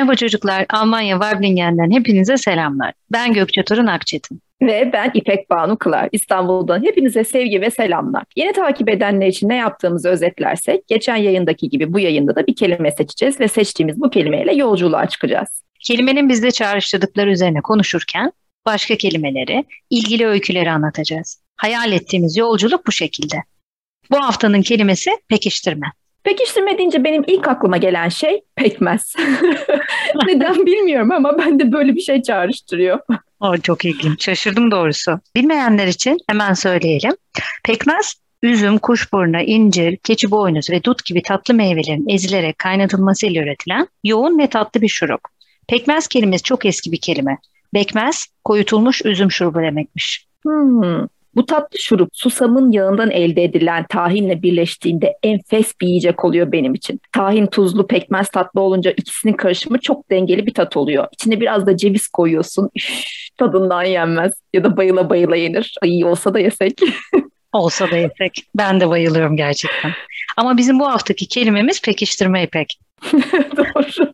Merhaba çocuklar, Almanya Wablingen'den hepinize selamlar. Ben Gökçe Torun Akçetin. Ve ben İpek Banu Kılar. İstanbul'dan hepinize sevgi ve selamlar. Yeni takip edenler için ne yaptığımızı özetlersek, geçen yayındaki gibi bu yayında da bir kelime seçeceğiz ve seçtiğimiz bu kelimeyle yolculuğa çıkacağız. Kelimenin bizde çağrıştırdıkları üzerine konuşurken başka kelimeleri, ilgili öyküleri anlatacağız. Hayal ettiğimiz yolculuk bu şekilde. Bu haftanın kelimesi pekiştirme. Pekiştirme deyince benim ilk aklıma gelen şey pekmez. Neden bilmiyorum ama bende böyle bir şey çağrıştırıyor. O çok ilginç. Şaşırdım doğrusu. Bilmeyenler için hemen söyleyelim. Pekmez üzüm, kuşburnu, incir, keçi boynuz ve dut gibi tatlı meyvelerin ezilerek kaynatılmasıyla üretilen yoğun ve tatlı bir şurup. Pekmez kelimesi çok eski bir kelime. Bekmez, koyutulmuş üzüm şurubu demekmiş. Hmm. Bu tatlı şurup susamın yağından elde edilen tahinle birleştiğinde enfes bir yiyecek oluyor benim için. Tahin tuzlu, pekmez tatlı olunca ikisinin karışımı çok dengeli bir tat oluyor. İçine biraz da ceviz koyuyorsun. Üf, tadından yenmez. Ya da bayıla bayıla yenir. Ay iyi olsa da yesek. Olsa da yesek. Ben de bayılıyorum gerçekten. Ama bizim bu haftaki kelimemiz pekiştirme ipek. Doğru.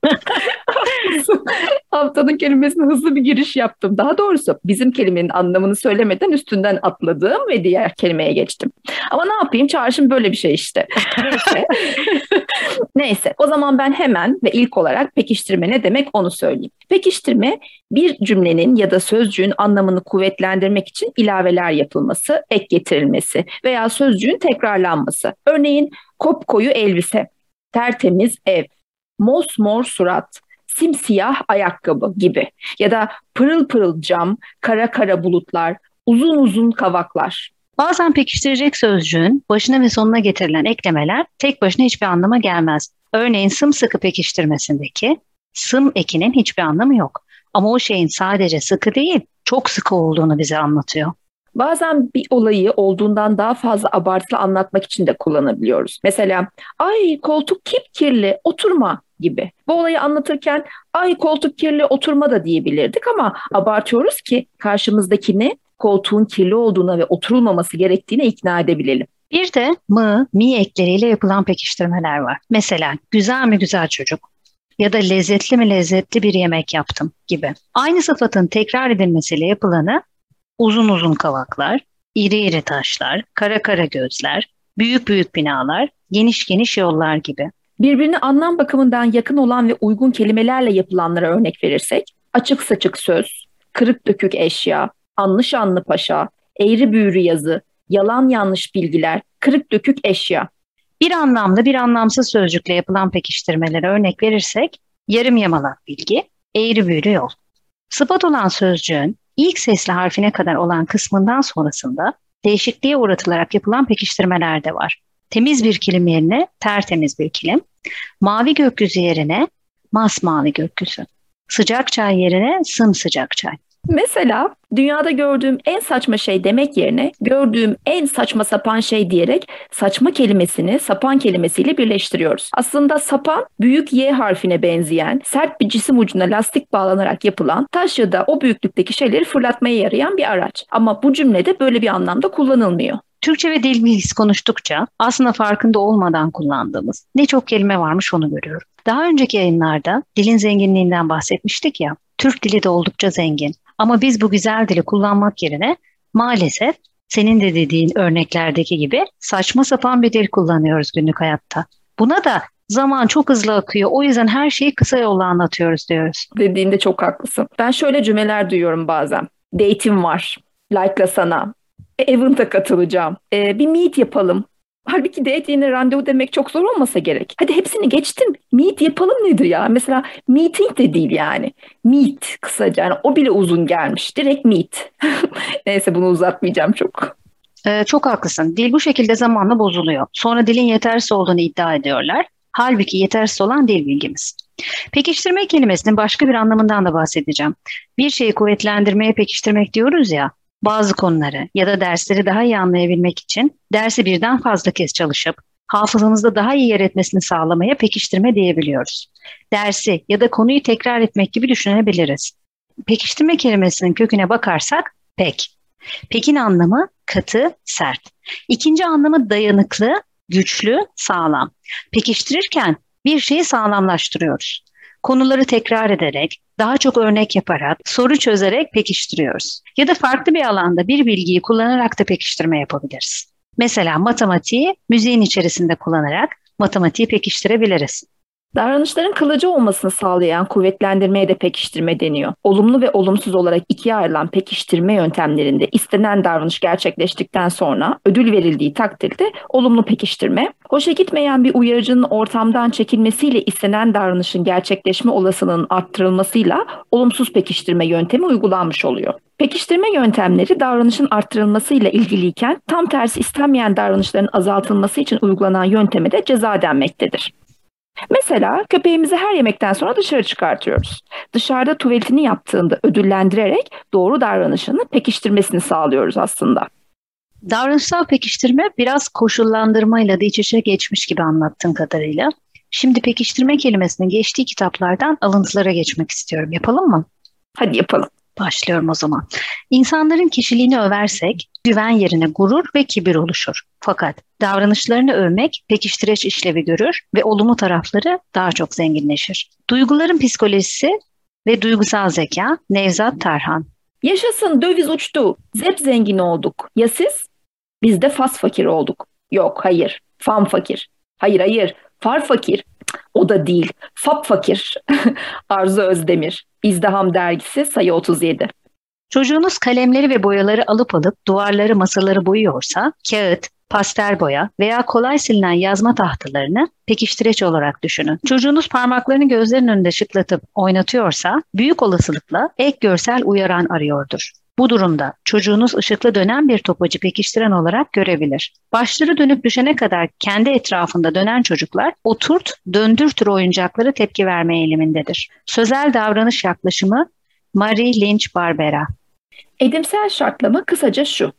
Kelimesine hızlı bir giriş yaptım. Daha doğrusu bizim kelimenin anlamını söylemeden üstünden atladım ve diğer kelimeye geçtim. Ama ne yapayım çağrışım böyle bir şey işte. Neyse. O zaman ben hemen ve ilk olarak pekiştirme ne demek onu söyleyeyim. Pekiştirme bir cümlenin ya da sözcüğün anlamını kuvvetlendirmek için ilaveler yapılması, ek getirilmesi veya sözcüğün tekrarlanması. Örneğin kop koyu elbise, tertemiz ev, mosmor surat, simsiyah ayakkabı gibi ya da pırıl pırıl cam, kara kara bulutlar, uzun uzun kavaklar. Bazen pekiştirecek sözcüğün başına ve sonuna getirilen eklemeler tek başına hiçbir anlama gelmez. Örneğin sımsıkı pekiştirmesindeki sım ekinin hiçbir anlamı yok. Ama o şeyin sadece sıkı değil, çok sıkı olduğunu bize anlatıyor. Bazen bir olayı olduğundan daha fazla abartılı anlatmak için de kullanabiliyoruz. Mesela ay koltuk kip kirli oturma gibi. Bu olayı anlatırken ay koltuk kirli oturma da diyebilirdik ama abartıyoruz ki karşımızdakini koltuğun kirli olduğuna ve oturulmaması gerektiğine ikna edebilelim. Bir de mı, mi ekleriyle yapılan pekiştirmeler var. Mesela güzel mi güzel çocuk ya da lezzetli mi lezzetli bir yemek yaptım gibi. Aynı sıfatın tekrar edilmesiyle yapılanı uzun uzun kavaklar, iri iri taşlar, kara kara gözler, büyük büyük binalar, geniş geniş yollar gibi. Birbirine anlam bakımından yakın olan ve uygun kelimelerle yapılanlara örnek verirsek, açık saçık söz, kırık dökük eşya, anlı şanlı paşa, eğri büğrü yazı, yalan yanlış bilgiler, kırık dökük eşya. Bir anlamda bir anlamsız sözcükle yapılan pekiştirmelere örnek verirsek, yarım yamalak bilgi, eğri büğrü yol. Sıfat olan sözcüğün ilk sesli harfine kadar olan kısmından sonrasında değişikliğe uğratılarak yapılan pekiştirmeler de var. Temiz bir kilim yerine tertemiz bir kilim, mavi gökyüzü yerine masmavi gökyüzü, sıcak çay yerine sımsıcak çay. Mesela dünyada gördüğüm en saçma şey demek yerine gördüğüm en saçma sapan şey diyerek saçma kelimesini sapan kelimesiyle birleştiriyoruz. Aslında sapan büyük Y harfine benzeyen sert bir cisim ucuna lastik bağlanarak yapılan taş ya da o büyüklükteki şeyleri fırlatmaya yarayan bir araç. Ama bu cümlede böyle bir anlamda kullanılmıyor. Türkçe ve dil bilgisi konuştukça aslında farkında olmadan kullandığımız ne çok kelime varmış onu görüyorum. Daha önceki yayınlarda dilin zenginliğinden bahsetmiştik ya. Türk dili de oldukça zengin. Ama biz bu güzel dili kullanmak yerine maalesef senin de dediğin örneklerdeki gibi saçma sapan bir dil kullanıyoruz günlük hayatta. Buna da zaman çok hızlı akıyor. O yüzden her şeyi kısa yolla anlatıyoruz diyoruz. Dediğinde çok haklısın. Ben şöyle cümleler duyuyorum bazen. Date'im var. Like'la sana. E, event'a katılacağım. E, bir meet yapalım. Halbuki date yerine randevu demek çok zor olmasa gerek. Hadi hepsini geçtim. Meet yapalım nedir ya? Mesela meeting de değil yani. Meet kısaca. Yani o bile uzun gelmiş. Direkt meet. Neyse bunu uzatmayacağım çok. Ee, çok haklısın. Dil bu şekilde zamanla bozuluyor. Sonra dilin yetersiz olduğunu iddia ediyorlar. Halbuki yetersiz olan dil bilgimiz. Pekiştirme kelimesinin başka bir anlamından da bahsedeceğim. Bir şeyi kuvvetlendirmeye pekiştirmek diyoruz ya bazı konuları ya da dersleri daha iyi anlayabilmek için dersi birden fazla kez çalışıp hafızamızda daha iyi yer etmesini sağlamaya pekiştirme diyebiliyoruz. Dersi ya da konuyu tekrar etmek gibi düşünebiliriz. Pekiştirme kelimesinin köküne bakarsak pek. Pekin anlamı katı, sert. İkinci anlamı dayanıklı, güçlü, sağlam. Pekiştirirken bir şeyi sağlamlaştırıyoruz. Konuları tekrar ederek, daha çok örnek yaparak, soru çözerek pekiştiriyoruz. Ya da farklı bir alanda bir bilgiyi kullanarak da pekiştirme yapabiliriz. Mesela matematiği müziğin içerisinde kullanarak matematiği pekiştirebiliriz. Davranışların kalıcı olmasını sağlayan kuvvetlendirmeye de pekiştirme deniyor. Olumlu ve olumsuz olarak ikiye ayrılan pekiştirme yöntemlerinde istenen davranış gerçekleştikten sonra ödül verildiği takdirde olumlu pekiştirme, hoşa gitmeyen bir uyarıcının ortamdan çekilmesiyle istenen davranışın gerçekleşme olasılığının arttırılmasıyla olumsuz pekiştirme yöntemi uygulanmış oluyor. Pekiştirme yöntemleri davranışın arttırılmasıyla ilgiliyken tam tersi istenmeyen davranışların azaltılması için uygulanan yönteme de ceza denmektedir. Mesela köpeğimizi her yemekten sonra dışarı çıkartıyoruz. Dışarıda tuvaletini yaptığında ödüllendirerek doğru davranışını pekiştirmesini sağlıyoruz aslında. Davranışsal pekiştirme biraz koşullandırmayla da iç içe geçmiş gibi anlattığın kadarıyla. Şimdi pekiştirme kelimesinin geçtiği kitaplardan alıntılara geçmek istiyorum. Yapalım mı? Hadi yapalım. Başlıyorum o zaman. İnsanların kişiliğini översek güven yerine gurur ve kibir oluşur. Fakat davranışlarını övmek pekiştireç işlevi görür ve olumlu tarafları daha çok zenginleşir. Duyguların psikolojisi ve duygusal zeka Nevzat Tarhan. Yaşasın döviz uçtu. Zep zengin olduk. Ya siz? Biz de fas fakir olduk. Yok hayır. Fam fakir. Hayır hayır. Far fakir. O da değil. Fap fakir. Arzu Özdemir. İzdiham dergisi sayı 37. Çocuğunuz kalemleri ve boyaları alıp alıp duvarları masaları boyuyorsa kağıt, pastel boya veya kolay silinen yazma tahtalarını pekiştireç olarak düşünün. Çocuğunuz parmaklarını gözlerinin önünde şıklatıp oynatıyorsa büyük olasılıkla ek görsel uyaran arıyordur. Bu durumda çocuğunuz ışıklı dönen bir topacı pekiştiren olarak görebilir. Başları dönüp düşene kadar kendi etrafında dönen çocuklar oturt, döndür tür oyuncaklara tepki verme eğilimindedir. Sözel davranış yaklaşımı Marie Lynch Barbera. Edimsel şartlama kısaca şu.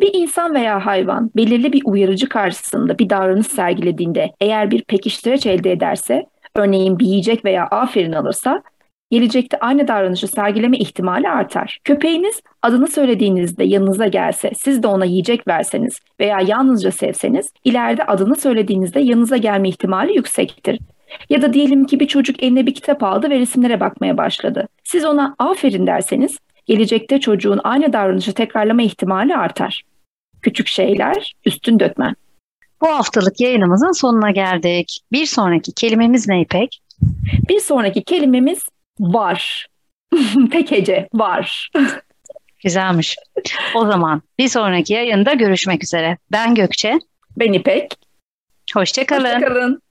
Bir insan veya hayvan belirli bir uyarıcı karşısında bir davranış sergilediğinde eğer bir pekiştireç elde ederse, örneğin bir yiyecek veya aferin alırsa, gelecekte aynı davranışı sergileme ihtimali artar. Köpeğiniz adını söylediğinizde yanınıza gelse, siz de ona yiyecek verseniz veya yalnızca sevseniz, ileride adını söylediğinizde yanınıza gelme ihtimali yüksektir. Ya da diyelim ki bir çocuk eline bir kitap aldı ve resimlere bakmaya başladı. Siz ona aferin derseniz, gelecekte çocuğun aynı davranışı tekrarlama ihtimali artar. Küçük şeyler, üstün dökmen. Bu haftalık yayınımızın sonuna geldik. Bir sonraki kelimemiz ne İpek? Bir sonraki kelimemiz var. Tek hece var. Güzelmiş. O zaman bir sonraki yayında görüşmek üzere. Ben Gökçe. Ben İpek. Hoşçakalın. Hoşçakalın.